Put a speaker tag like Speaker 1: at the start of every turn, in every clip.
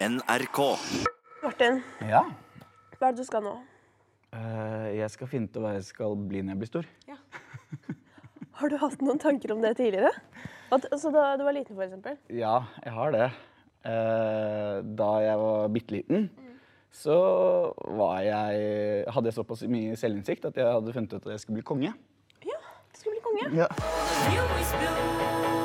Speaker 1: NRK.
Speaker 2: Martin,
Speaker 3: Ja.
Speaker 2: hva er det du skal nå?
Speaker 3: Eh, jeg skal finne ut hva jeg skal bli når jeg blir stor.
Speaker 2: Har du hatt noen tanker om det tidligere? At, altså da du var liten, for eksempel?
Speaker 3: Ja, jeg har det. Eh, da jeg var bitte liten, så var jeg, hadde jeg såpass mye selvinnsikt at jeg hadde funnet ut at jeg skulle bli konge.
Speaker 2: Ja, du skulle bli konge.
Speaker 3: Ja.
Speaker 4: is blue.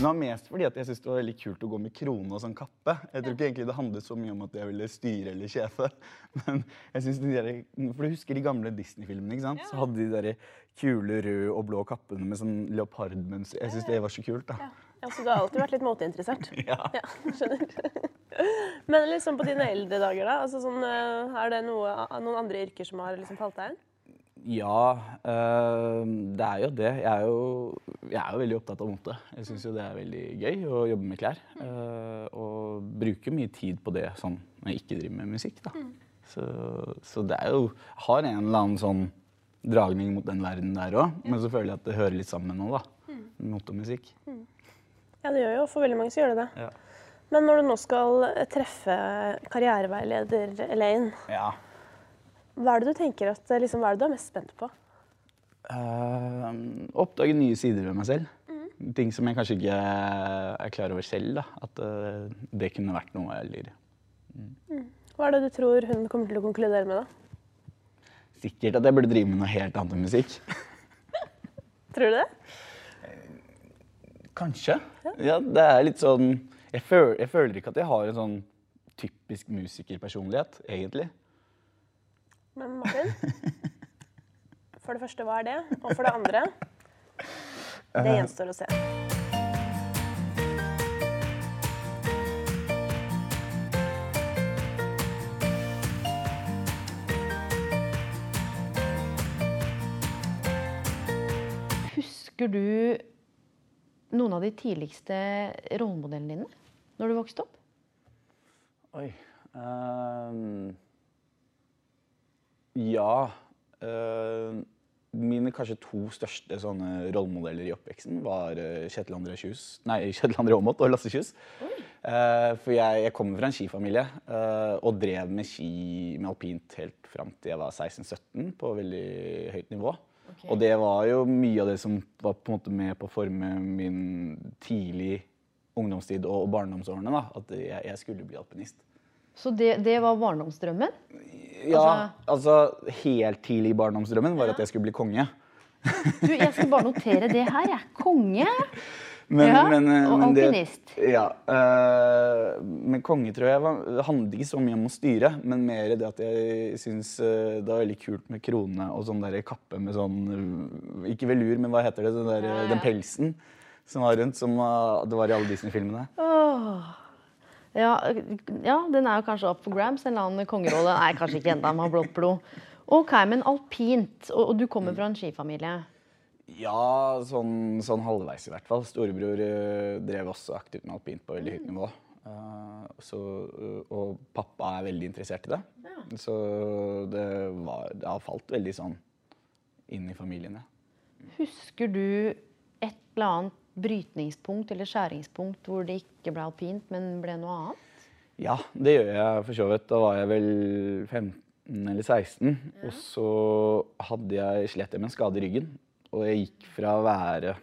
Speaker 3: Men det var mest fordi at jeg syntes det var veldig kult å gå med krone og sånn kappe. Jeg tror ikke egentlig det handlet så mye om at jeg ville styre eller sjefe. Men jeg synes de der, For du husker de gamle Disney-filmene? ikke sant? Så hadde de der kule røde og blå kappene med sånn leopardmønster. Jeg syns det var så kult. da.
Speaker 2: Ja, Så du har alltid vært litt moteinteressert?
Speaker 3: Ja.
Speaker 2: Ja, skjønner. Men liksom på dine eldre dager, da? Altså sånn, eh, er det noe, noen andre yrker som har liksom falt deg inn?
Speaker 3: Ja, øh, det er jo det. Jeg er jo, jeg er jo veldig opptatt av mote. Jeg syns jo det er veldig gøy å jobbe med klær. øh, og bruker mye tid på det sånn når jeg ikke driver med musikk. da. Så, så det er jo Har en eller annen sånn dragning mot den verden der òg. Men så føler jeg at det hører litt sammen nå, da. Mote og musikk.
Speaker 2: Ja, det gjør jo for veldig mange så gjør det det.
Speaker 3: Ja.
Speaker 2: Men når du nå skal treffe karriereveileder Elaine,
Speaker 3: ja.
Speaker 2: Hva er det du tenker at, eh, liksom, hva er det du er mest spent på?
Speaker 3: Uh, oppdage nye sider ved meg selv. Ting som jeg kanskje ikke er klar over selv. da. At uh, det kunne vært noe. jeg lurer.
Speaker 2: Hva er det du tror hun kommer til å konkludere med, da?
Speaker 3: sikkert at jeg burde drive med noe helt annet enn musikk.
Speaker 2: Tror du det?
Speaker 3: Kanskje. Ja, det er litt sånn jeg føler, jeg føler ikke at jeg har en sånn typisk musikerpersonlighet, egentlig.
Speaker 2: Men Martin? For det første, hva er det? Og for det andre Det gjenstår å se.
Speaker 5: Husker du noen av de tidligste rollemodellene dine når du vokste opp?
Speaker 3: Oi. ehm, ja. ehm, mine kanskje to største sånne rollemodeller i oppveksten var eh, Kjetil André Kjus, nei, Kjetil André Aamodt og Lasse Kjus. Uh, for jeg, jeg kommer fra en skifamilie uh, og drev med ski med alpint helt fram til jeg var 16-17 på veldig høyt nivå. Og det var jo mye av det som var på en måte med på å forme min tidlig ungdomstid og, og barndomsårene. da, At jeg, jeg skulle bli alpinist.
Speaker 5: Så det, det var barndomsdrømmen?
Speaker 3: Ja, altså helt tidlig i barndomsdrømmen var at jeg skulle bli konge.
Speaker 5: Du, jeg skal bare notere det her, jeg. Konge.
Speaker 3: Men,
Speaker 5: Ja,
Speaker 3: men,
Speaker 5: og alpinist.
Speaker 3: ja. eh, men konge tror jeg var, handlet ikke så mye om å styre, men mer det at jeg syns eh, det var veldig kult med krone og sånn der kappe med sånn eh, Ikke velur, men hva heter det? Den, der, eh, den pelsen som var rundt, som det var i alle Disney-filmene.
Speaker 5: Åh. Ja, ja, den er jo kanskje up for grabs, en eller annen kongerolle. Nei, kanskje ikke enda, med blått blod. Ok, men alpint, og, og du kommer fra en skifamilie.
Speaker 3: Ja, sånn, sånn halvveis i hvert fall. Storebror uh, drev også aktivt med alpint på veldig høyt nivå. Uh, så, uh, og pappa er veldig interessert i det. Så det, var, det har falt veldig sånn inn i familien, ja.
Speaker 5: Husker du et eller annet brytningspunkt eller skjæringspunkt hvor det ikke ble alpint, men ble noe annet?
Speaker 3: Ja, det gjør jeg for så vidt. Da var jeg vel 15 eller 16. Og så hadde jeg slet jeg med en skade i ryggen. Og jeg gikk fra å være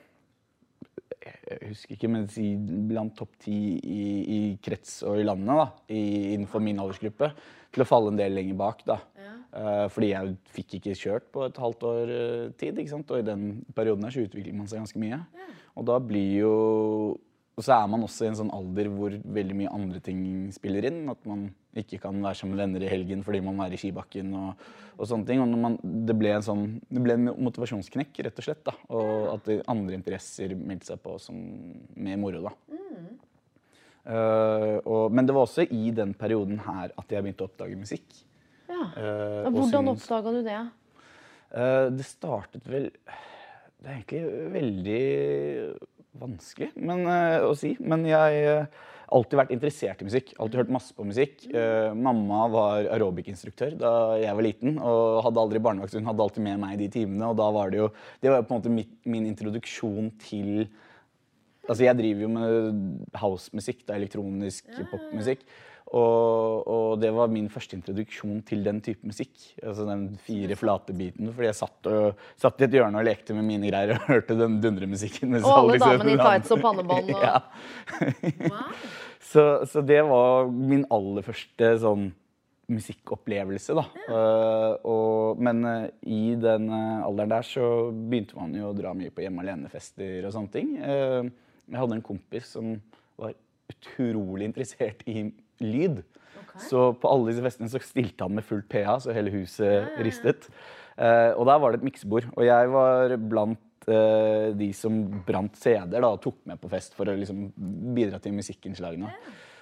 Speaker 3: jeg husker ikke, men si blant topp ti i, i krets og i landet da, i, innenfor min aldersgruppe, til å falle en del lenger bak. da. Eh, fordi jeg fikk ikke kjørt på et halvt år eh, tid. Og i den perioden her så utvikler man seg ganske mye. Og da blir jo Og så er man også i en sånn alder hvor veldig mye andre ting spiller inn. At man ikke kan være sammen med venner i helgen fordi man er i skibakken og, og sånne ting. Og man, det ble en sånn det ble en motivasjonsknekk, rett og slett. da. Og at andre interesser meldte seg på som mer moro, da. Eh, og, men det var også i den perioden her at jeg begynte å oppdage musikk.
Speaker 5: Ja.
Speaker 3: Eh,
Speaker 5: hvordan oppdaga du det?
Speaker 3: Eh, det startet vel Det er egentlig veldig vanskelig men, eh, å si. Men jeg har alltid vært interessert i musikk. Alltid hørt masse på musikk. Eh, mamma var aerobic-instruktør da jeg var liten. Og hadde aldri barnevakt, hun hadde alltid med meg de timene. Og da var det jo Det var på en måte mitt, min introduksjon til Altså, jeg driver jo med housemusikk, elektronisk popmusikk. Og, og det var min første introduksjon til den type musikk. Altså den fire flate biten. Fordi jeg satt, og, satt i et hjørne og lekte med mine greier og hørte den dundremusikken.
Speaker 5: Og alle
Speaker 3: liksom-
Speaker 5: damene i tights og pannebånd og
Speaker 3: ja. så, så det var min aller første sånn musikkopplevelse, da. Eh, og, men uh, i den eh, alderen der så begynte man jo å dra mye på hjemme alene-fester og sånne ting. Jeg hadde en kompis som var utrolig interessert i lyd. Så på alle disse festene så stilte han med fullt PA, så hele huset ristet. Eh, og der var det et miksebord. Og jeg var blant eh, de som brant CD-er da, og tok med på fest for å liksom, bidra til musikkinnslagene.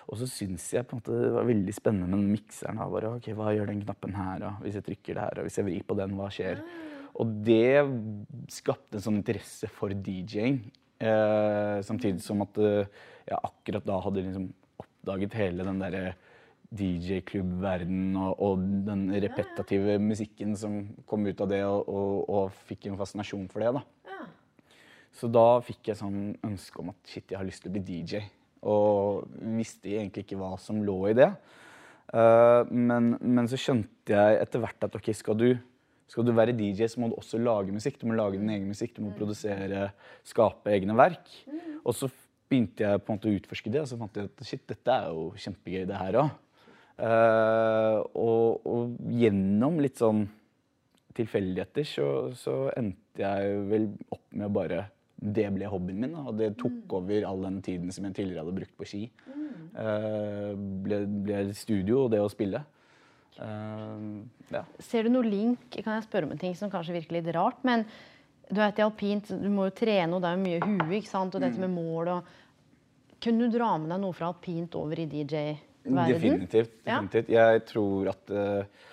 Speaker 3: Og så syns jeg på en måte det var veldig spennende med den mikseren. Bare, ok, Hva gjør den knappen her, da? Hvis jeg trykker der, og hvis jeg vrir på den, hva skjer? Og det skapte en sånn interesse for DJ-ing. Eh, samtidig som at eh, jeg akkurat da hadde liksom oppdaget hele den derre DJ-klubbverdenen og, og den repetative musikken som kom ut av det, og, og, og fikk en fascinasjon for det. da. Så da fikk jeg sånn ønske om at shit, jeg har lyst til å bli DJ. Og visste egentlig ikke hva som lå i det. Uh, men, men så skjønte jeg etter hvert at ok, skal du, skal du være DJ, så må du også lage musikk. Du må lage din egen musikk, du må produsere, skape egne verk. Og så begynte jeg på en måte å utforske det, og så fant jeg at shit, dette er jo kjempegøy, det her òg. og, og gjennom litt sånn tilfeldigheter så, så endte jeg vel opp med å bare Det ble hobbyen min, og det tok over all den tiden som jeg tidligere hadde brukt på ski. Uh, ble, ble studio og det å spille. Uh, ja.
Speaker 5: Ser du noe link? Kan jeg spørre om en ting som kanskje virker litt rart? Men du vet, i alpint, du må jo trene, og det er jo mye hue, ikke sant? Og dette med mål og Kunne du dra med deg noe fra alpint over i DJ-verden?
Speaker 3: Definitivt.
Speaker 5: Ja.
Speaker 3: definitivt. Jeg tror at uh,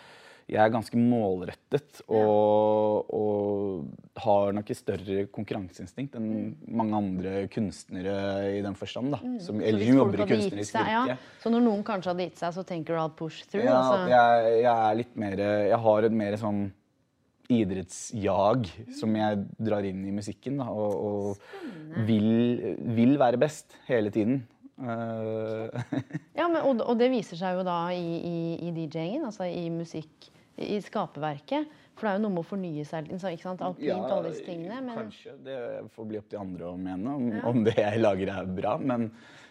Speaker 3: jeg er ganske målrettet og, og har nok et større konkurranseinstinkt enn mange andre kunstnere i den forstand. da. Som,
Speaker 5: Mm.
Speaker 3: Eller
Speaker 5: hvis
Speaker 3: som jobber i kunstnerisk
Speaker 5: seg-. Ja, så når noen kanskje hadde gitt seg, så tenker du at push through?
Speaker 3: Ja,
Speaker 5: altså.
Speaker 3: jeg, jeg er litt mer Jeg har et mer sånn idrettsjag som jeg drar inn i musikken. Da, og og vil, vil være best hele tiden. Eh,
Speaker 5: Ja, men, og, og det viser seg jo da i, i, i DJ-ingen, altså i musikk, i, skaperverket. For det er jo noe med å fornye seg. ikke sant? Alpint ja, alle disse tingene. Men
Speaker 3: Kanskje. Det får bli opp til andre å mene om, om det jeg lager er bra. Men,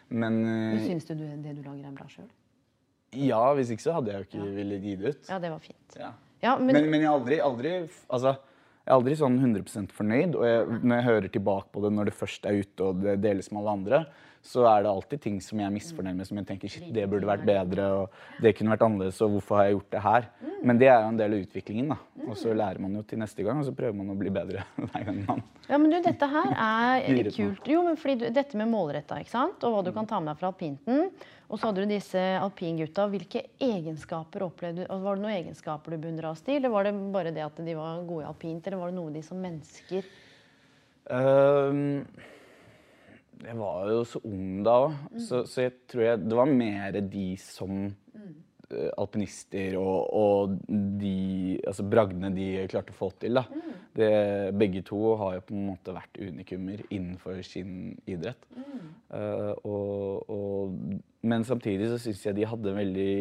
Speaker 3: men eh,
Speaker 5: syns du det du lager er bra sjøl?
Speaker 3: ja, hvis ikke så hadde jeg jo ikke villet gi det ut.
Speaker 5: Ja, det var fint.
Speaker 3: Ja.
Speaker 5: Ja, men,
Speaker 3: Men, men jeg er aldri, aldri altså, jeg er aldri sånn 100 fornøyd. Og jeg, når jeg hører tilbake på det når det først er ute og det deles med alle andre, så er det alltid ting som jeg er misfornøyd med, som jeg tenker shit, det burde vært bedre, og det kunne vært annerledes, og hvorfor har jeg gjort det her? Men det er jo en del av utviklingen, da. Og så lærer man jo til neste gang, og så prøver man å bli bedre hver gang man
Speaker 5: ja, men du, dette her er kult. Jo, men fordi du, dette med målretta, ikke sant? Og hva du kan ta med deg fra alpinten. Og så hadde du disse alpingutta. Hvilke egenskaper opplevde du? altså, Var det noen egenskaper du beundra hos de, eller var det bare det at de var gode i alpint, eller var det noe de som mennesker
Speaker 3: Ehm, jeg var jo så ung da òg, så, så jeg tror jeg, det var mer de som alpinister og, og de altså bragdene de klarte å få til. da. Det, begge to har jo på en måte vært unikummer innenfor sin idrett. Eh, og, og, men samtidig så syns jeg de hadde en veldig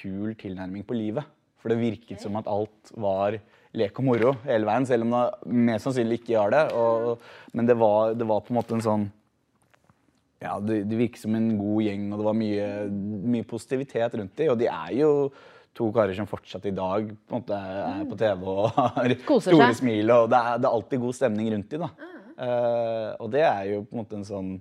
Speaker 3: kul tilnærming på livet. For det virket som at alt var lek og moro hele veien, selv om det mest sannsynlig ikke gjør det. Og, men det var, det var på en måte en sånn ja, det, det virket som en god gjeng, og det var mye, mye positivitet rundt dem. Og de er jo to karer som fortsatt i dag på en måte er på TV og har store smil. Og det er, det er alltid god stemning rundt dem. Da. Uh, og det er jo på en måte en sånn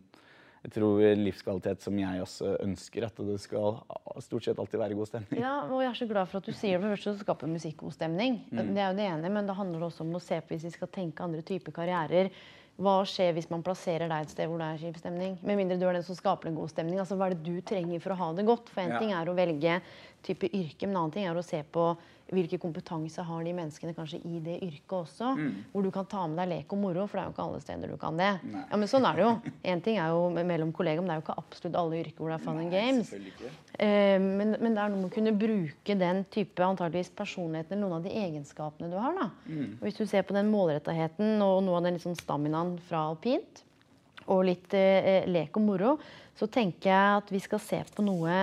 Speaker 3: jeg tror livskvalitet som jeg også ønsker. At det skal stort sett alltid være god stemning.
Speaker 5: Ja, og jeg er så glad for at du sier det. For første så skaper musikk god stemning.
Speaker 3: Mm.
Speaker 5: Det er jo det ene, men det handler også om å se på hvis vi skal tenke andre typer karrierer. Hva skjer hvis man plasserer deg et sted hvor det er kjip stemning? Med mindre du er den som skaper en god stemning. Altså, Hva er det du trenger for å ha det godt? For en
Speaker 3: Ja.
Speaker 5: ting er å velge type yrke, men en annen ting er å se på hvilken kompetanse har de menneskene kanskje i det yrket også. Hvor du kan ta med deg lek og moro, for det er jo ikke alle steder du kan det.
Speaker 3: Nei.
Speaker 5: Ja, men sånn er det jo. En ting er jo mellom kollegaer, men det er jo ikke absolutt alle yrker hvor det er fun and games. Eh, men, men det er noe med å kunne bruke den type antageligvis personligheten eller noen av de egenskapene du har. da. Og Hvis du ser på den målrettaheten og noe av den liksom staminaen fra alpint, og litt eh, lek og moro, så tenker jeg at vi skal se på noe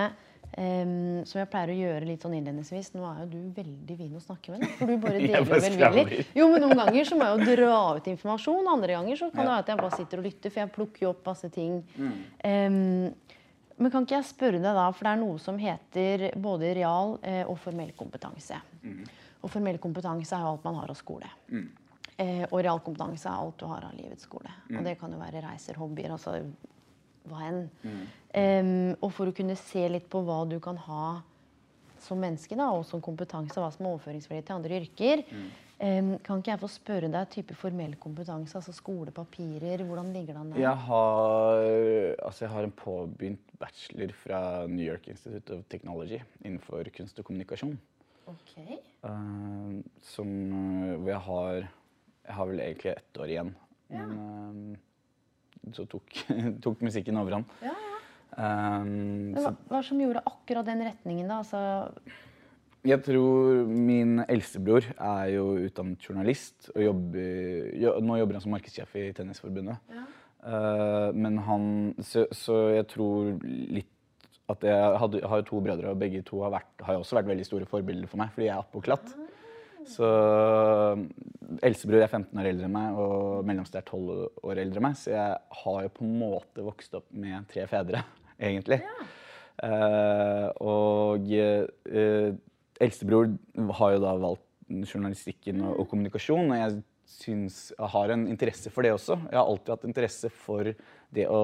Speaker 5: eh, som jeg pleier å gjøre litt sånn innledningsvis. Nå er jo du veldig fin å snakke med, da, for du bare deler velvillig. Jo, men Noen ganger så må jeg jo dra ut informasjon, andre ganger så kan det være at jeg bare sitter og lytter, for jeg plukker jo opp masse ting.
Speaker 3: Mm.
Speaker 5: Um, men kan ikke jeg spørre deg da, for det er noe som heter både real eh, og formell kompetanse.
Speaker 3: Mm.
Speaker 5: Og formell kompetanse er jo alt man har av skole. Eh, og realkompetanse er alt du har av livets skole.
Speaker 3: Mm.
Speaker 5: Og det kan jo være reiser, hobbyer, altså hva enn.
Speaker 3: Mm.
Speaker 5: Um, og for å kunne se litt på hva du kan ha som menneske, da, og som kompetanse, hva som er overføringsverdi til andre yrker,
Speaker 3: Mm.
Speaker 5: Um, kan ikke jeg få spørre deg type formell kompetanse, altså skolepapirer? hvordan ligger det an der?
Speaker 3: Jeg har, altså jeg har en påbegynt bachelor fra New York Institute of Technology innenfor kunst og kommunikasjon.
Speaker 5: Ok.
Speaker 3: eh, som, eh, hvor jeg har Jeg har vel egentlig ett år igjen. Men eh, så tok, tok musikken overhånd.
Speaker 5: Ja, ja.
Speaker 3: Um,
Speaker 5: hva, hva som gjorde akkurat den retningen, da? Altså,
Speaker 3: Jeg tror min eldstebror er jo utdannet journalist og jobber, jo, nå jobber han som markedssjef i Tennisforbundet. Eh, men han så, så jeg tror litt at jeg, hadde, har to brødre, og begge to har, vært, har også vært veldig store forbilder for meg, fordi jeg er appåklatt. Så Elsebror er 15 år eldre enn meg, og mellomste er 12 år eldre enn meg. Så jeg har jo på en måte vokst opp med tre fedre, egentlig. Eh, og uh, eldstebror har jo da valgt journalistikken og, og kommunikasjon, og jeg syns jeg har en interesse for det også. Jeg har alltid hatt interesse for det å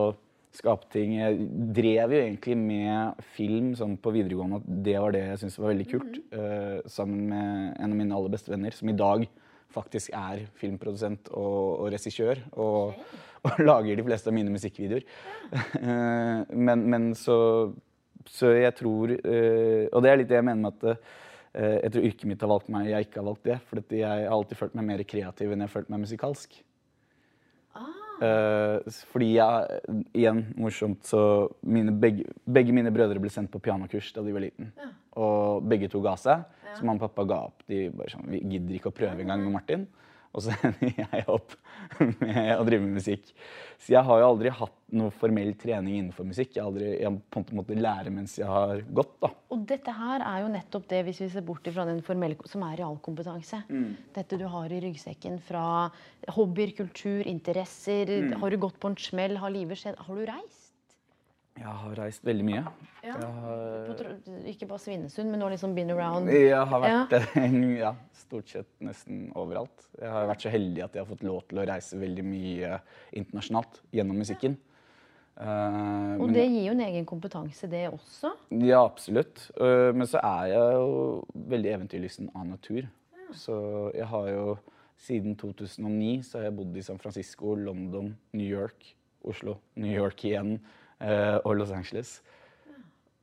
Speaker 3: skape ting. Jeg drev jo egentlig med film sånn på videregående, at det var det jeg syntes var veldig kult. Uh, sammen med en av mine aller beste venner, som i dag faktisk er filmprodusent og, og regissør. Og, og lager de fleste av mine musikkvideoer. Uh, men, men så, så jeg tror uh, Og det er litt det jeg mener med at jeg tror yrket mitt har valgt meg, jeg ikke har valgt det. For jeg har alltid følt meg mer kreativ enn jeg har følt meg musikalsk. Eh, fordi jeg, igjen, morsomt, så mine, begge, begge mine brødre ble sendt på pianokurs da de var liten. Og begge to ga seg. Så mamma og pappa ga opp. De bare sånn, vi gidder ikke å prøve engang med Martin. Og så ender jeg opp med å drive med musikk. Så jeg har jo aldri hatt noe formell trening innenfor musikk. Jeg har, aldri, jeg på en måte lære mens jeg har gått. da.
Speaker 5: og dette her er jo nettopp det, hvis vi ser bort fra den formelle, som er realkompetanse. Dette du har i ryggsekken fra hobbyer, kultur, interesser. Har du gått på en smell? Har livet skjedd? Har du reist?
Speaker 3: Jeg har reist veldig mye.
Speaker 5: Ja.
Speaker 3: Har,
Speaker 5: ikke bare Svinesund, men nå liksom been around.
Speaker 3: jeg har vært ja, stort sett nesten overalt. Jeg har vært så heldig at jeg har fått lov til å reise veldig mye internasjonalt gjennom musikken. Uh,
Speaker 5: Og det gir jo en egen kompetanse, det også.
Speaker 3: Ja, absolutt. Uh, Men så er jeg jo veldig eventyrlysten av natur. Så jeg har jo siden 2009 så har jeg bodd i San Francisco, London, New York, Oslo, New York igjen og Los Angeles.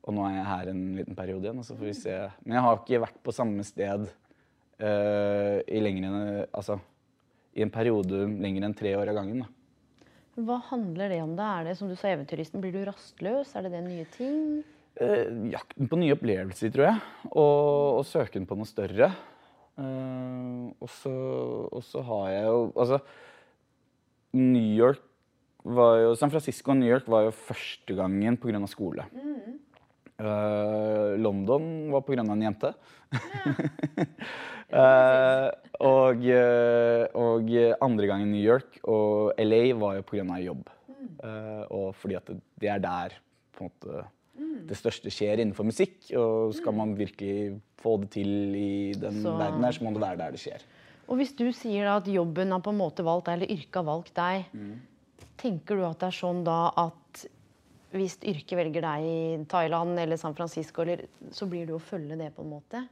Speaker 3: Og nå er jeg her en liten periode igjen, og så får vi se. Men jeg har ikke vært på samme sted uh, i enn Altså i en periode lenger enn tre år av gangen. da.
Speaker 5: Hva handler det om? da? Er det som du sa, eventyristen, Blir du rastløs? Er det det nye ting?
Speaker 3: Uh, jakten på nye opplevelser, tror jeg. Og, og søken på noe større. Uh, og, så, har jeg jo Altså, New York jo San Francisco og New York var jo første gangen pga. skole. Eh, London var pga. en jente. uh, og, eh, og andre gangen New York og LA var jo pga. jobb. Uh, og fordi at det, er der måte det største skjer innenfor musikk. Og skal man virkelig få det til i den
Speaker 5: Så-
Speaker 3: verden her, så må det være der det skjer.
Speaker 5: Og hvis du sier at jobben har på en måte valgt deg, eller yrket har valgt deg, tenker du at det er sånn da at hvis yrket velger deg i Thailand eller San Francisco, eller, så blir det å følge det på en måte?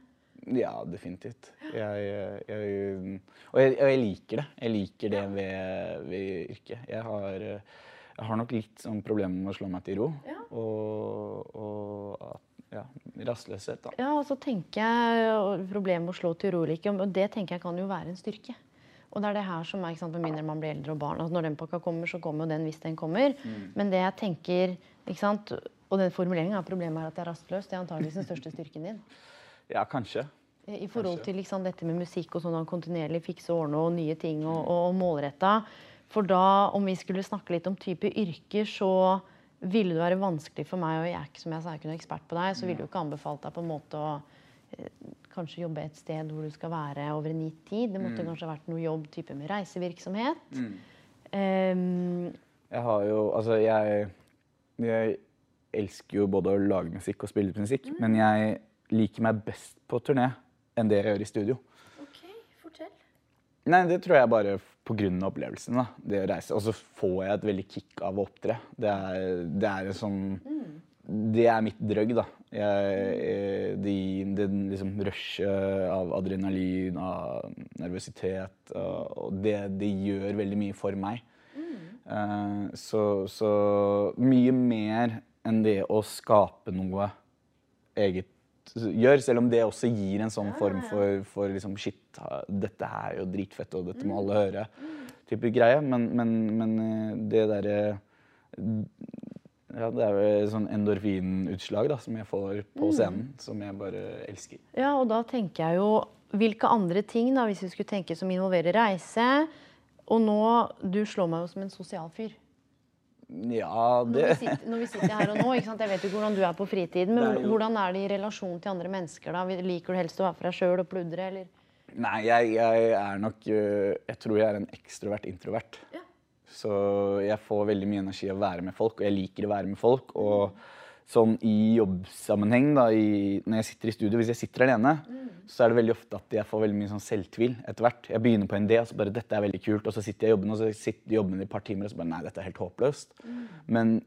Speaker 3: Ja, definitivt. Jeg, jeg, og, jeg, og jeg liker det. Jeg liker det ved, ved yrket. Jeg har, jeg har nok litt sånn problemer med å slå meg til ro.
Speaker 5: Ja.
Speaker 3: Og, og ja, rastløshet, da.
Speaker 5: Ja, og så tenker jeg Problemet med å slå til ro ikke, og det tenker jeg kan jo være en styrke. Og det er det her som er, ikke sant, Med mindre man blir eldre og barn. Altså når den pakka kommer, så kommer jo den hvis den kommer. Men det jeg tenker, ikke sant, og den formuleringen av problemet er at jeg er rastløs, det er antakeligvis den største styrken din.
Speaker 3: Ja, kanskje.
Speaker 5: I forhold
Speaker 3: Kanskje.
Speaker 5: til liksom, dette med musikk og sånn kontinuerlig fikse og ordne og nye ting og, og, målretta. For da, om vi skulle snakke litt om type yrker, så ville det være vanskelig for meg, og jeg er ikke som jeg sa, jeg er ikke noen ekspert på deg, så ville du ikke anbefalt deg på en måte å eh, kanskje jobbe et sted hvor du skal være over en gitt tid. Det måtte kanskje vært noe jobb type med reisevirksomhet. Ehm,
Speaker 3: Jeg har jo Altså, jeg, jeg elsker jo både å lage musikk og spille musikk, men jeg liker meg best på turné enn det jeg gjør i studio.
Speaker 5: ok, fortell.
Speaker 3: Nei, det tror jeg bare på grunn av opplevelsen. da, det å reise. Og så får jeg et veldig kick av å opptre. Det er, det er en sånn Det er mitt drøgg, da. Jeg, det, det liksom rushet av adrenalin, av nervøsitet, og det, det gjør veldig mye for meg. Mm. så, så mye mer enn det å skape noe eget gjør, selv om det også gir en sånn form for, for liksom, shit, dette er jo dritfett, og dette må alle høre, type greie. Men, men, men eh, det derre ja, Det er vel sånn endorfinutslag da, som jeg får på scenen, som jeg bare elsker.
Speaker 5: Ja, og da tenker jeg jo Hvilke andre ting, da, hvis vi skulle tenke som involverer reise Og nå Du slår meg jo som en sosial fyr.
Speaker 3: Ja,
Speaker 5: Når
Speaker 3: det
Speaker 5: vi, sitter, når vi sitter her og nå, ikke sant? Jeg vet jo hvordan du er på fritiden, men
Speaker 3: er jo-
Speaker 5: hvordan er det i relasjon til andre mennesker? da? Liker du helst å være for deg sjøl og pludre, eller?
Speaker 3: Nei, jeg, jeg er nok øh, Jeg tror jeg er en ekstrovert introvert.
Speaker 5: Ja.
Speaker 3: Så jeg får veldig mye energi av å være med folk, og jeg liker å være med folk. Og sånn i jobbsammenheng, da, i, når jeg sitter i studio, hvis jeg sitter alene, så er det veldig ofte at jeg får veldig mye sånn selvtvil etter hvert. Jeg begynner på en idé, og så bare 'Dette er veldig kult', og så sitter jeg i jobben, og så sitter jobben i et par timer, og så bare 'Nei, dette er helt håpløst'. Men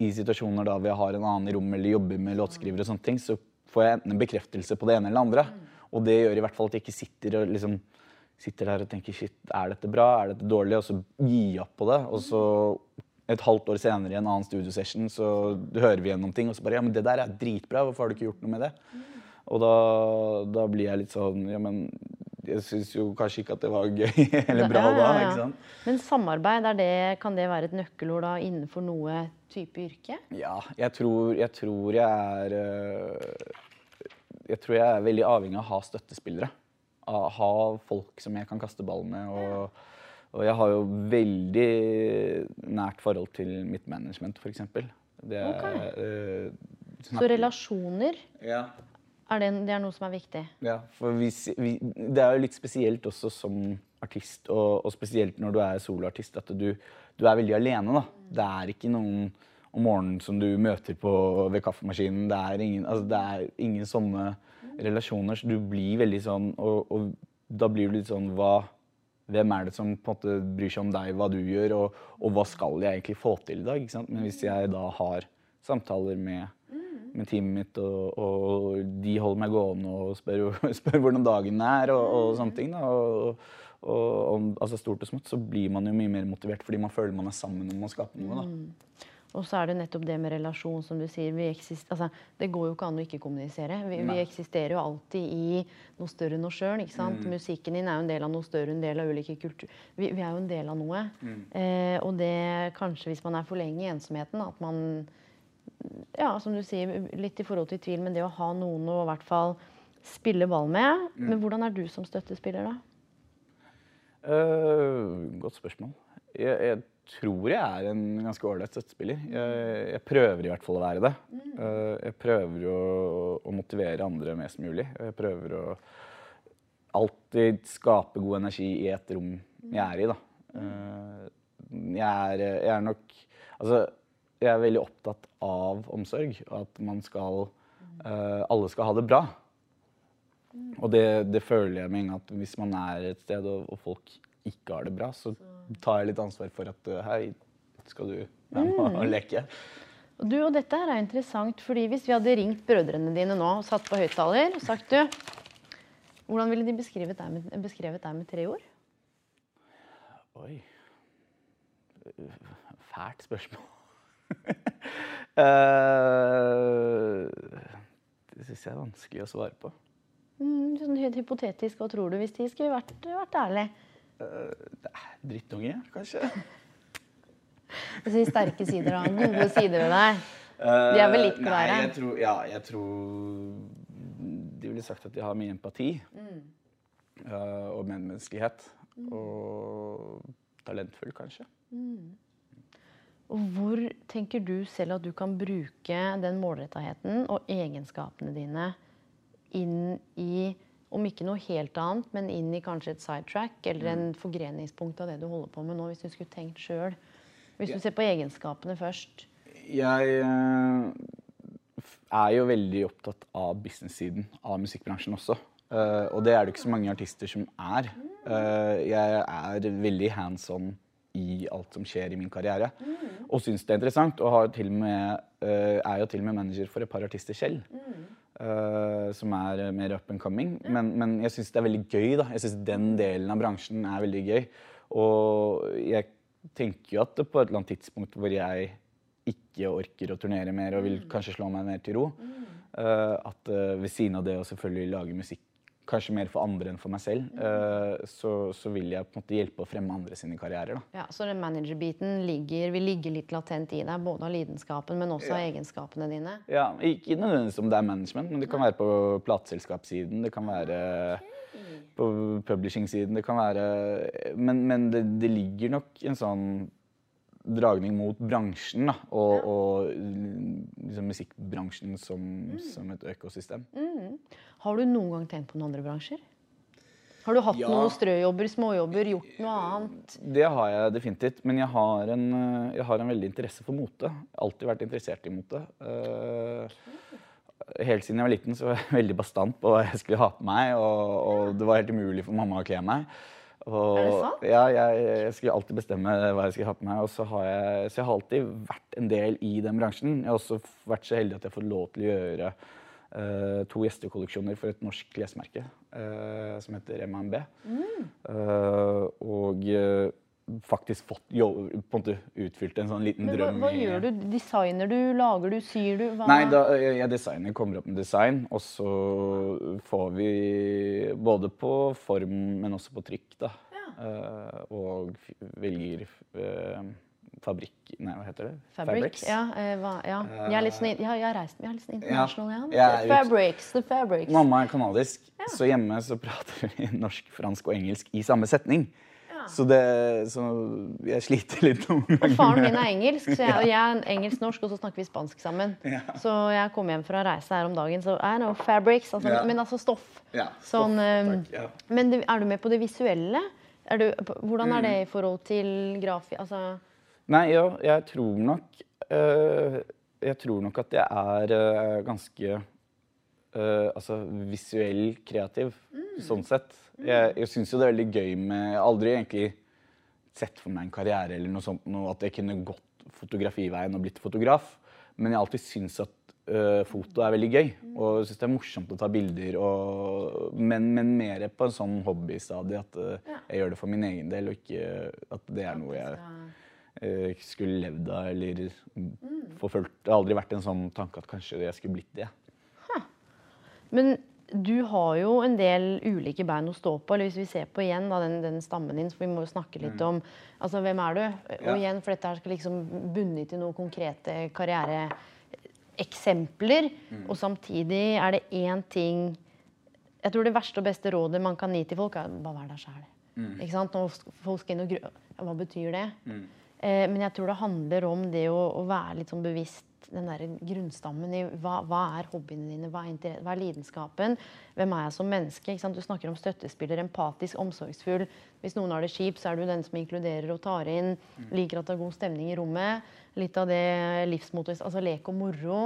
Speaker 3: i situasjoner da hvor jeg har en annen i rommet eller jobber med låtskrivere og sånne ting, så får jeg enten en bekreftelse på det ene eller det andre. Og det gjør i hvert fall at jeg ikke sitter og liksom sitter der og tenker shit, er dette bra, er dette dårlig, og så gi opp på det. Og så et halvt år senere i en annen studiosession så hører vi gjennom ting, og så bare ja, men det der er dritbra, hvorfor har du ikke gjort noe med det? Og da, da blir jeg litt sånn ja, men jeg syns jo kanskje ikke at det var gøy eller bra da, ikke sant?
Speaker 5: Men samarbeid, er det, kan det være et nøkkelord da innenfor noe type yrke?
Speaker 3: Ja, jeg tror jeg, tror jeg er øh, Jeg tror jeg er veldig avhengig av å ha støttespillere. Ha folk som jeg kan kaste ball med. Og, og jeg har jo veldig nært forhold til mitt management, f.eks.
Speaker 5: Okay.
Speaker 3: Uh,
Speaker 5: Så relasjoner,
Speaker 3: Ja.
Speaker 5: er det, det er noe som er viktig?
Speaker 3: Ja, for hvis, vi, det er jo litt spesielt også som artist, og, og spesielt når du er soloartist, at du, du er veldig alene. da. Det er ikke noen om morgenen som du møter på ved kaffemaskinen. Det er ingen, altså, det er ingen sånne relasjoner, så du blir veldig sånn Og, og da blir du litt sånn hva hvem er det som på en måte bryr seg om deg, hva du gjør, og, og hva skal jeg egentlig få til i dag? Ikke sant? Men hvis jeg da har samtaler med, med teamet mitt, og, og de holder meg gående og spør, spør hvordan dagen er, og, og sånne ting, da, og, altså stort og smått, så blir man jo mye mer motivert fordi man føler man er sammen om å skape noe. da.
Speaker 5: Og så er det nettopp det med relasjon, som du sier. Altså, det går jo ikke an å ikke kommunisere. Vi, vi eksisterer jo alltid i noe større enn oss sjøl. Musikken din er jo en del av noe større, en del av ulike kulturer. Vi, vi er jo en del av noe. Eh, og det kanskje, hvis man er for lenge i ensomheten, at man Ja, som du sier, litt i forhold til tvil, men det å ha noen å i hvert fall spille ball med. Men hvordan er du som støttespiller, da?
Speaker 3: Uh, godt spørsmål. Jeg, jeg tror jeg er en ganske ålreit støttespiller. Jeg, jeg prøver i hvert fall å være det. Eh, jeg prøver å, å motivere andre mest mulig. Jeg prøver å alltid skape god energi i et rom jeg er i, da. Eh, jeg, er, jeg er nok Altså, jeg er veldig opptatt av omsorg, og at man skal eh, Alle skal ha det bra. Og det, det føler jeg med en gang at hvis man er et sted og, og folk ikke har det bra, så tar jeg litt ansvar for at uh, hei, skal du være med og leke?
Speaker 5: Og Du, og dette her er interessant, fordi Hvis vi hadde ringt brødrene dine nå og satt på høyttaler og sagt du, Hvordan ville de beskrevet deg med, beskrevet deg med tre ord?
Speaker 3: Oi. Fælt spørsmål. Eh, det syns jeg er vanskelig å svare på.
Speaker 5: Mm, sånn helt hypotetisk, hva tror du hvis de skulle vært, vært ærlige?
Speaker 3: Drittunge, kanskje?
Speaker 5: Du sier sterke sider, da. Gode sider ved deg. De er vel litt
Speaker 3: klare?
Speaker 5: glad i
Speaker 3: Nei, jeg tror, ja, jeg tror De ville sagt at de har mye empati.
Speaker 5: Mm.
Speaker 3: eh, og medmenneskelighet. Og talentfull, kanskje.
Speaker 5: Og hvor tenker du selv at du kan bruke den målrettaheten og egenskapene dine inn i, om ikke noe helt annet, men inn i kanskje et sidetrack eller en forgreningspunkt av det du holder på med nå, hvis du skulle tenkt sjøl? Hvis du ser på egenskapene først.
Speaker 3: Jeg eh, er jo veldig opptatt av business-siden av musikkbransjen også. Eh, og det er det ikke så mange artister som er. Eh, jeg er veldig hands on i alt som skjer i min karriere. Og syns det er interessant. Og har til og med, er jo til og med manager for et par artister selv. Eh, som er eh, mer up and coming. Men, men jeg syns det er veldig gøy. da. Jeg syns den delen av bransjen er veldig gøy. Og jeg tenker jo at på et eller annet tidspunkt hvor jeg ikke orker å turnere mer og vil kanskje slå meg mer til ro, uh, at uh, ved siden av det å selvfølgelig lage musikk kanskje mer for andre enn for meg selv, eh, så, så vil jeg på en måte hjelpe å fremme andre sine karrierer. da.
Speaker 5: Ja, så den managerbiten ligger, vil ligge litt latent i deg, både av lidenskapen, men også av egenskapene dine.
Speaker 3: Ja, Ikke nødvendigvis om det er management, men det kan være på plateselskapssiden. Det kan være på publishing-siden. Det kan være Men, men det, det ligger nok en sånn dragning mot bransjen da, og, og liksom musikkbransjen som, som et økosystem.
Speaker 5: Har du noen gang tenkt på noen andre bransjer? Har du hatt
Speaker 3: Ja.
Speaker 5: noen strøjobber, småjobber, gjort noe annet?
Speaker 3: Det har jeg definitivt, men jeg har en, eh, jeg har en veldig interesse for mote. Alltid vært interessert i mote. Eh, Helt siden jeg var liten så var jeg veldig bastant på hva jeg skulle ha på meg, og, og det var helt umulig for mamma å kle meg. Og,
Speaker 5: Er det sant?
Speaker 3: Ja, jeg, jeg skulle alltid bestemme hva jeg skulle ha på meg. Og så har jeg, så jeg har alltid vært en del i den bransjen. Jeg har også vært så heldig at jeg har fått lov til å gjøre eh, to gjestekolleksjoner for et norsk klesmerke uh, som heter MMB. Uh, og faktisk fått jo, på en måte utfylt en sånn liten
Speaker 5: Men hva,
Speaker 3: drøm.
Speaker 5: hva
Speaker 3: i-
Speaker 5: gjør du? Designer du? Lager du? Syr du? Hva?
Speaker 3: Nei, da, jeg designer, kommer opp med design, og så får vi både på form, men også på trykk, da. Eh, og velger fabrikk Nei, hva heter det?
Speaker 5: Fabric? Ja, eh, hva, ja. Jeg er litt sånn, ja, jeg har reist jeg er litt sånn internasjonal, ja.
Speaker 3: er
Speaker 5: Fabrics, the fabrics.
Speaker 3: Mamma er kanadisk, så hjemme så prater vi norsk, fransk og engelsk i samme setning. Så, det, så jeg sliter litt noen
Speaker 5: Og faren min er engelsk, så jeg, og jeg er engelsk-norsk, og så snakker vi spansk sammen. Så jeg kom hjem fra reise her om dagen, så I know fabrics, altså, men altså stoff.
Speaker 3: Ja,
Speaker 5: Sånn,
Speaker 3: stoff, ja.
Speaker 5: Men er du med på det visuelle? Er du, hvordan er det
Speaker 3: Mm.
Speaker 5: i forhold til grafi... Altså,
Speaker 3: Nei, ja, jeg tror nok eh, Jeg tror nok at jeg er eh, ganske eh, altså visuell kreativ, sånn sett. Jeg, jeg syns jo det er veldig gøy med Jeg har aldri egentlig sett for meg en karriere eller noe sånt, noe, at jeg kunne gått fotografiveien og blitt fotograf. Men jeg har alltid syntes at foto er veldig gøy, og syns det er morsomt å ta bilder. Og, men, men mer på en sånn hobbystadie at jeg gjør det for min egen del, og ikke at det er noe jeg skulle levd av eller forfulgt. Det har aldri vært en sånn tanke at kanskje jeg skulle blitt det.
Speaker 5: Men du har jo en del ulike bein å stå på. eller Hvis vi ser på igjen da, den, den stammen din, for vi må jo snakke litt om altså, hvem er du?
Speaker 3: Ja.
Speaker 5: Og igjen, for dette her skal liksom bunne til noen konkrete karriereeksempler. Og samtidig er det én ting Jeg tror det verste og beste rådet man kan gi til folk, er bare vær deg sjæl. Ikke sant? Når folk skal inn og. Ja, hva betyr det? Eh, men jeg tror det handler om det å, å være litt sånn bevisst den der grunnstammen i hva, hva er hobbyene dine, hva er, hva er lidenskapen, hvem er jeg som menneske? Du snakker om støttespiller, empatisk, omsorgsfull. Hvis noen har det kjipt, så er du den som inkluderer og tar inn. Liker at det er god stemning i rommet. Litt av det livsmotet, altså lek og moro.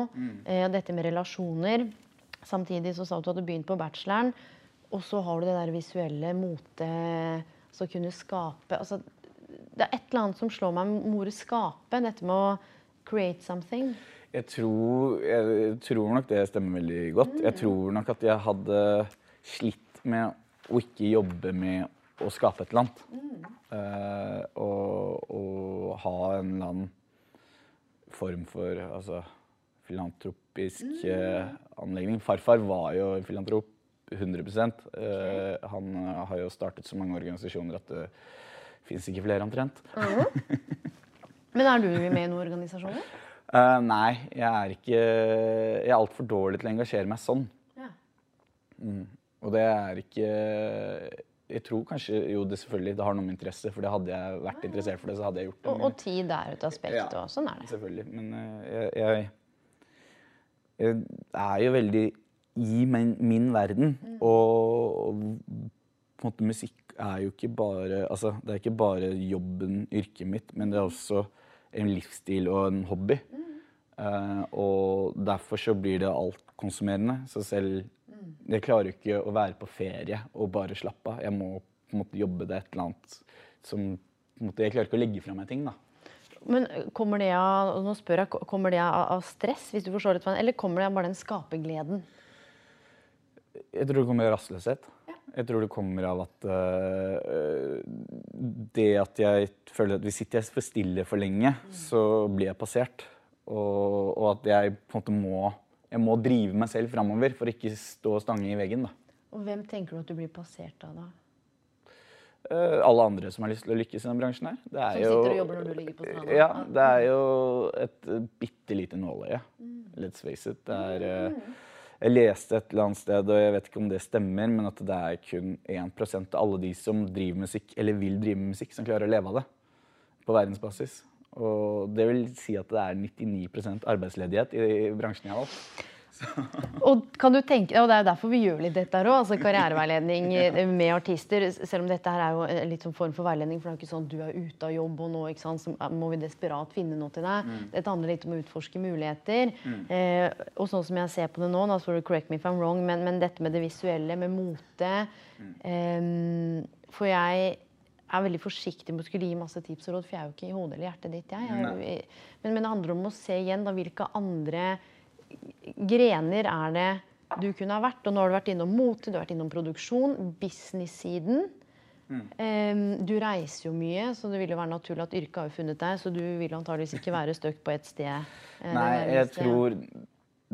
Speaker 5: Eh, dette med relasjoner. Samtidig så sa du at du begynte på bacheloren, og så har du det der visuelle mote, så kunne skape altså, Det er et eller annet som slår meg med ordet skape, dette med å create something.
Speaker 3: Jeg tror, jeg tror nok det stemmer veldig godt. Jeg tror nok at jeg hadde slitt med å ikke jobbe med å skape et eller annet. Eh, og, og ha en eller annen form for altså, filantropisk eh, anlegging. Farfar var jo filantrop 100 eh, Han har jo startet så mange organisasjoner at det fins ikke flere omtrent.
Speaker 5: Men er du med i noen organisasjoner?
Speaker 3: Uh, nei, jeg er ikke Jeg er altfor dårlig til å engasjere meg sånn.
Speaker 5: Ja.
Speaker 3: Og det er ikke Jeg tror kanskje Jo, det selvfølgelig det har noe med interesse, for det hadde jeg vært interessert for det, så hadde jeg gjort det.
Speaker 5: Og, og tid er et aspekt,
Speaker 3: Ja.
Speaker 5: og sånn er det.
Speaker 3: Selvfølgelig. Men uh, jeg, jeg, jeg er jo veldig i min, min verden. Og, og på en måte musikk er jo ikke bare Altså, det er ikke bare jobben, yrket mitt, men det er også en livsstil og en hobby. Eh, og derfor så blir det altkonsumerende. Så selv Jeg klarer jo ikke å være på ferie og bare slappe av. Jeg må på en måte jobbe det et eller annet som måte, Jeg klarer ikke å legge fra meg ting, da.
Speaker 5: Men eh, kommer det av nå spør jeg, kommer det av, stress, hvis du forstår det, eller kommer det av bare den skapergleden?
Speaker 3: Jeg tror det kommer av rastløshet. Jeg tror det kommer av at uh, det at jeg føler at hvis sitter jeg for stille for lenge, så blir jeg passert. Og, og at jeg på en måte må jeg må drive meg selv framover for ikke stå og stange i veggen. da.
Speaker 5: Og hvem tenker du at du blir passert av da?
Speaker 3: Uh, alle andre som har lyst til å lykkes i denne bransjen her. Det er
Speaker 5: Som
Speaker 3: jo,
Speaker 5: sitter og jobber når du ligger på stranda?
Speaker 3: Ja, det er jo et uh, bitte lite nåløye. Let's face it. Det er, eh, jeg leste et eller annet sted, og jeg vet ikke om det stemmer, men at det er kun 1% av alle de som driver musikk, eller vil drive med musikk, som klarer å leve av det på verdensbasis. Og det vil si at det er 99 arbeidsledighet i, bransjen jeg har valgt.
Speaker 5: Og kan du tenke, og Det er jo derfor vi gjør litt dette her òg, altså karriereveiledning eh, med artister. Selv om dette her er jo en litt sånn form for veiledning, for det er jo ikke sånn du er ute av jobb, og nå så må vi desperat finne noe til deg. Dette handler litt om å utforske muligheter. Eh, og sånn som jeg ser på det nå, da, så correct me if I'm wrong, men, men dette med det visuelle, med mote eh, For jeg er veldig forsiktig med å skulle gi masse tips og råd, for jeg er jo ikke i hodet eller hjertet ditt. Jeg. jeg jo- men, men det handler om å se igjen da, hvilke andre grener er det du kunne ha vært? Og nå har du vært innom mote, du har vært innom produksjon, business-siden. Mm. du reiser jo mye, så det vil jo være naturlig at yrket har jo funnet deg. Så du vil antageligvis ikke være støkt på ett sted. eh,
Speaker 3: Nei, jeg
Speaker 5: sted.
Speaker 3: tror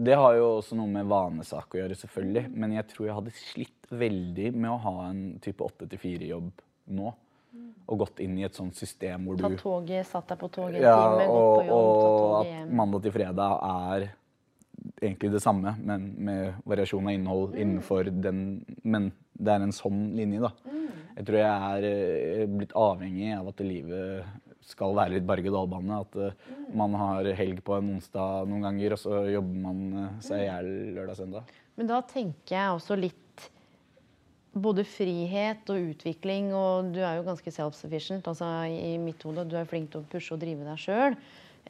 Speaker 3: Det har jo også noe med vanesak å gjøre, selvfølgelig. Men jeg tror jeg hadde slitt veldig med å ha en type 8-4-jobb nå. Og gått inn i et sånt system hvor du
Speaker 5: Tatt toget, satt deg på toget en
Speaker 3: ja,
Speaker 5: time, gått på jobb, tatt
Speaker 3: og
Speaker 5: toget
Speaker 3: at
Speaker 5: hjem.
Speaker 3: mandag til fredag er egentlig det samme, men med variasjon av innhold
Speaker 5: Mm.
Speaker 3: innenfor den Men det er en sånn linje, da.
Speaker 5: Mm.
Speaker 3: Jeg tror jeg er eh, blitt avhengig av at livet skal være litt berg-og-dal-bane. At eh,
Speaker 5: Mm.
Speaker 3: man har helg på en onsdag noen ganger, og så jobber man eh, seg i hjel lørdag-søndag.
Speaker 5: Men da tenker jeg også litt både frihet og utvikling, og du er jo ganske self-sufficient altså i i mitt hode. Du er flink til å pushe og drive deg sjøl.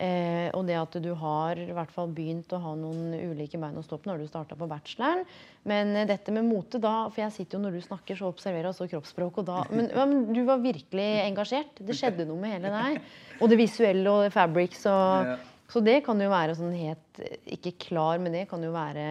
Speaker 5: Eh, og det at du har i hvert fall begynt å ha noen ulike bein å stå på når du starta på bacheloren. Men eh, dette med mote, da For jeg sitter jo når du snakker, så observerer jeg også kroppsspråk. Og da, men, ja, men du var virkelig engasjert. Det skjedde noe med hele deg. Og det visuelle og fabrics og
Speaker 3: Ja.
Speaker 5: Så det kan jo være sånn helt eh, Ikke klar, men det kan jo være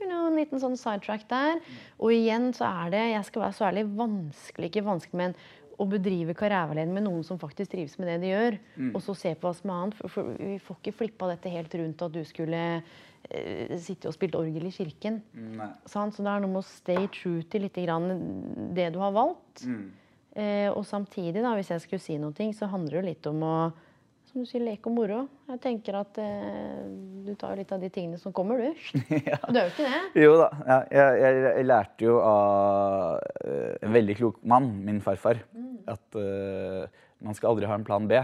Speaker 5: you know, en liten sånn sidetrack der. Og igjen så er det, jeg skal være så ærlig, vanskelig, ikke vanskelig, men å bedrive karriereveiledning med noen som faktisk trives med det de gjør, og så se på hva som er annet. For, vi får ikke flippa dette helt rundt at du skulle eh, sitte og spille orgel i kirken. Sant? Så det er noe med å stay true til litt grann det du har valgt. Eh, og samtidig, da, hvis jeg skulle si noe, så handler det litt om å som du sier, leke og moro. Jeg tenker at eh, du tar jo litt av de tingene som kommer, du. ja. du er jo ikke det.
Speaker 3: Jo da. Ja, jeg, jeg, jeg lærte jo av eh, en veldig klok mann, min farfar, at uh, man skal aldri ha en plan B.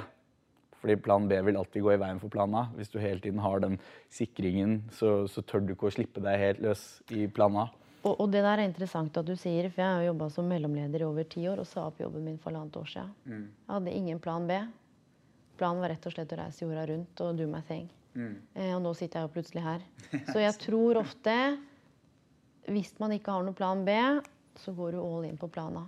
Speaker 3: Fordi plan B vil alltid gå i veien for plan A. Hvis du hele tiden har den sikringen, så, så tør du ikke å slippe deg helt løs i plan A.
Speaker 5: Og, og det der er interessant at du sier, for jeg har jobba som mellomleder i over ti år og sa opp jobben min for halvannet år siden. Jeg hadde ingen plan B. Planen var rett og slett å reise jorda rundt og do my thing. Eh, og nå sitter jeg jo plutselig her. Så jeg tror ofte, hvis man ikke har noen plan B, så går du all in på plan A.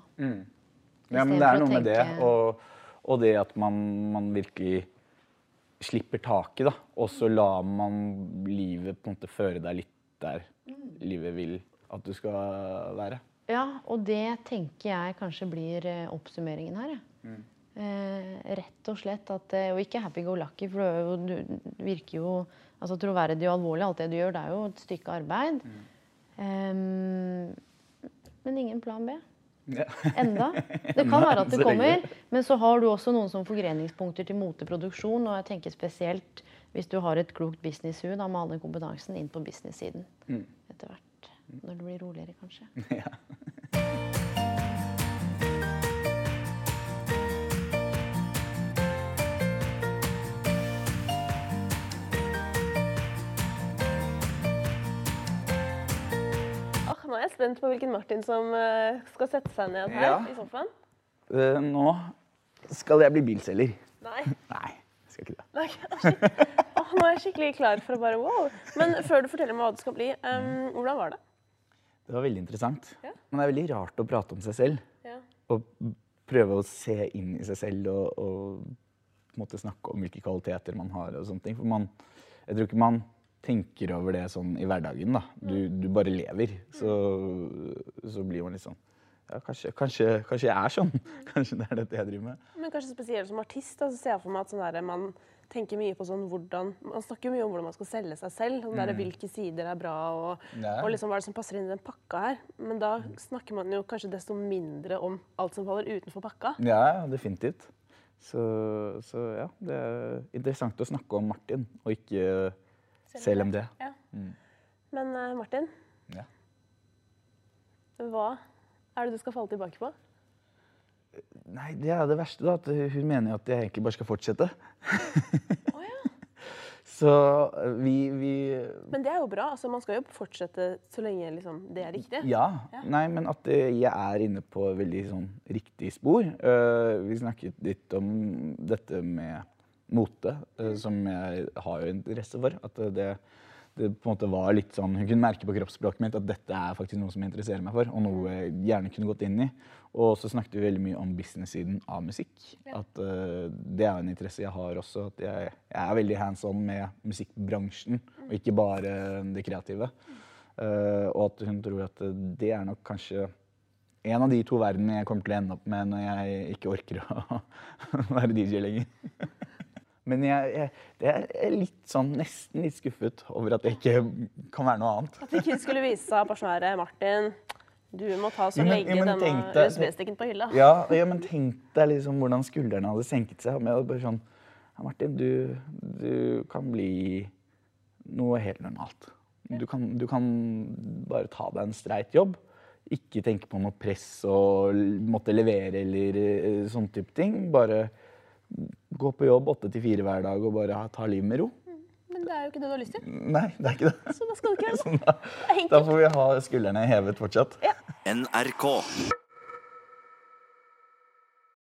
Speaker 3: Ja, men det er noe med det, og, og det at man, man virkelig slipper taket, da. Og så lar man livet på en måte føre deg litt der livet vil at du skal være.
Speaker 5: Ja, og det tenker jeg kanskje blir eh, oppsummeringen her. jeg. Eh, rett og slett at eh, Og ikke happy go lucky, for du, er virker jo altså troverdig og alvorlig. Alt det du gjør, det er jo et stykke arbeid. Em, men ingen plan B.
Speaker 3: Ja.
Speaker 5: Enda. Det kan være at det kommer, men så har du også noen som forgreningspunkter til moteproduksjon. Og jeg tenker spesielt hvis du har et klokt businesshue da, med all den kompetansen inn på business-siden etter hvert. Når det blir roligere, kanskje.
Speaker 3: Ja.
Speaker 2: Spent på hvilken Martin som eh, skal sette seg ned her
Speaker 3: Ja.
Speaker 2: i sofaen.
Speaker 3: Uh, nå skal jeg bli bilselger.
Speaker 2: Nei.
Speaker 3: Nei, jeg skal ikke det.
Speaker 2: Nei, oh, nå er jeg skikkelig klar for å bare wow. Men før du forteller meg hva det skal bli, um, hvordan var det?
Speaker 3: Det var veldig interessant.
Speaker 2: Ja.
Speaker 3: Men det er veldig rart å prate om seg selv.
Speaker 2: Ja.
Speaker 3: Og prøve å se inn i seg selv og, og snakke om hvilke kvaliteter man har. og sånne ting. For man, jeg tror ikke man tenker over det sånn i hverdagen. da. Du, du bare lever. Så, så blir man litt sånn ja, kanskje, kanskje, kanskje jeg er sånn. Kanskje det er dette jeg driver med.
Speaker 2: Men kanskje spesielt som artist, da, så ser jeg for meg at sånn der, man tenker mye på sånn hvordan Man snakker mye om hvordan man skal selge seg selv. Sånn der, Hvilke sider er bra, og,
Speaker 3: Ja.
Speaker 2: og liksom hva er det som passer inn i den pakka her. Men da snakker man jo kanskje desto mindre om alt som faller utenfor pakka.
Speaker 3: Ja, ja, definitivt. Så, så ja, det er interessant å snakke om Martin, og ikke CLMD.
Speaker 2: Ja. Men eh, Martin,
Speaker 3: Ja.
Speaker 2: hva er det du skal falle tilbake på?
Speaker 3: Nei, det er det verste, da. At hun mener jo at jeg egentlig bare skal fortsette.
Speaker 2: Ja.
Speaker 3: Så vi, vi
Speaker 2: Men det er jo bra. altså Man skal jo fortsette så lenge liksom, det er riktig.
Speaker 3: Ja. Nei, men at eh, jeg er inne på veldig sånn riktig spor. Uh, vi snakket litt om dette med mote, eh, som jeg har jo interesse for. At eh, det, det på en måte var litt sånn Hun kunne merke på kroppsspråket mitt at dette er faktisk noe som jeg interesserer meg for, og noe jeg gjerne kunne gått inn i. Og så snakket vi veldig mye om business-siden av musikk. At uh, det er en interesse jeg har også. At jeg, jeg er veldig hands on med musikkbransjen, og ikke bare det kreative. Uh, og at hun tror at det er nok kanskje en av de to verdenene jeg kommer til å ende opp med når jeg ikke orker å være DJ lenger. Men jeg, jeg, er litt sånn, nesten litt skuffet over at det ikke kan være noe annet.
Speaker 2: At det ikke skulle vise seg sånn Martin, du må ta så legge
Speaker 3: jo, men
Speaker 2: denne USB-stikken på hylla.
Speaker 3: Ja, ja, men tenk deg liksom hvordan skuldrene hadde senket seg. Med bare sånn ja, Martin, du, du kan bli noe helt normalt. Du kan, du kan bare ta deg en streit jobb. Ikke tenke på noe press og måtte levere eller sånn sånne type ting. Bare gå på jobb åtte til fire hver dag og bare ta livet med ro.
Speaker 2: Men det er jo ikke det du har lyst til.
Speaker 3: Nei, det er ikke det.
Speaker 2: Så da skal du ikke gjøre det.
Speaker 3: Da, da får vi ha skuldrene hevet fortsatt.
Speaker 1: NRK.